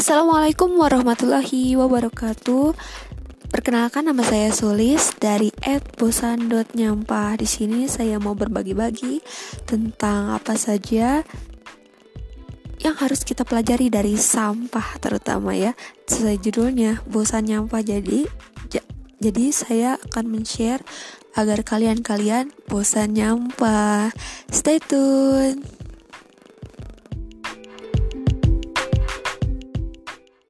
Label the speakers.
Speaker 1: Assalamualaikum warahmatullahi wabarakatuh. Perkenalkan nama saya Sulis dari @bosan.nyampah. Di sini saya mau berbagi-bagi tentang apa saja yang harus kita pelajari dari sampah terutama ya. Sesuai judulnya, bosan nyampah. Jadi jadi saya akan men-share agar kalian-kalian bosan nyampah. Stay tune.